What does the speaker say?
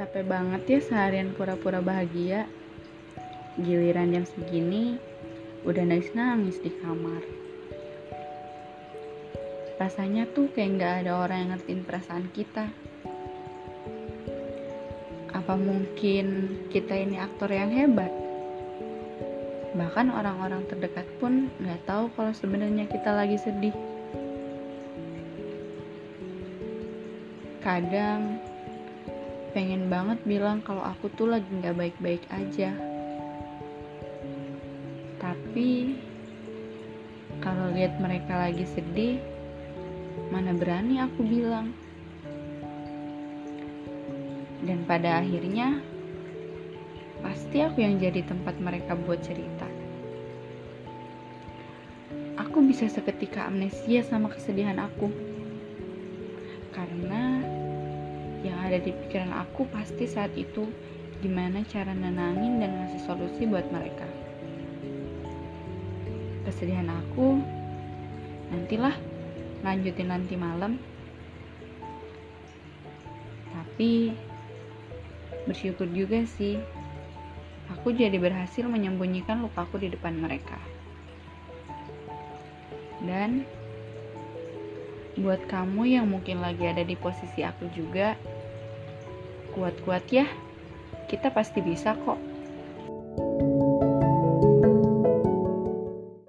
Capek banget ya seharian pura-pura bahagia. Giliran jam segini, udah nangis-nangis di kamar. Rasanya tuh kayak gak ada orang yang ngertiin perasaan kita. Apa mungkin kita ini aktor yang hebat? Bahkan orang-orang terdekat pun gak tahu kalau sebenarnya kita lagi sedih. Kadang pengen banget bilang kalau aku tuh lagi gak baik-baik aja. Tapi kalau lihat mereka lagi sedih, mana berani aku bilang. Dan pada akhirnya pasti aku yang jadi tempat mereka buat cerita. Aku bisa seketika amnesia sama kesedihan aku. Karena yang ada di pikiran aku pasti saat itu gimana cara nenangin dan ngasih solusi buat mereka. Kesedihan aku nantilah lanjutin nanti malam. Tapi bersyukur juga sih aku jadi berhasil menyembunyikan lukaku di depan mereka. Dan buat kamu yang mungkin lagi ada di posisi aku juga, kuat-kuat ya. Kita pasti bisa kok.